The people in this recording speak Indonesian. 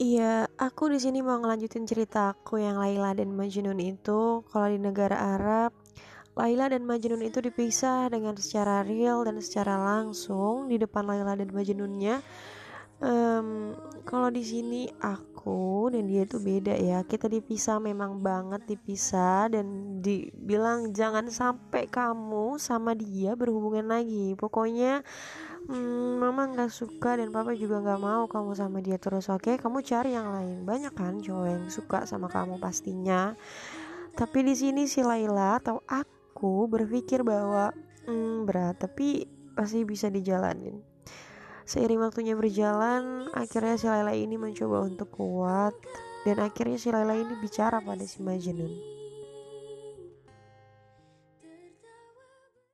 Iya, aku di sini mau ngelanjutin cerita aku yang Laila dan Majnun itu. Kalau di negara Arab, Laila dan Majnun itu dipisah dengan secara real dan secara langsung di depan Laila dan Majnunnya. Em, kalau di sini aku dan dia itu beda ya. Kita dipisah memang banget dipisah dan dibilang jangan sampai kamu sama dia berhubungan lagi. Pokoknya Hmm, mama nggak suka dan papa juga nggak mau kamu sama dia terus oke? Kamu cari yang lain. Banyak kan cowok yang suka sama kamu pastinya. Tapi di sini si Laila atau aku berpikir bahwa hmm, berat tapi pasti bisa dijalanin. Seiring waktunya berjalan akhirnya si Laila ini mencoba untuk kuat dan akhirnya si Laila ini bicara pada si Majnun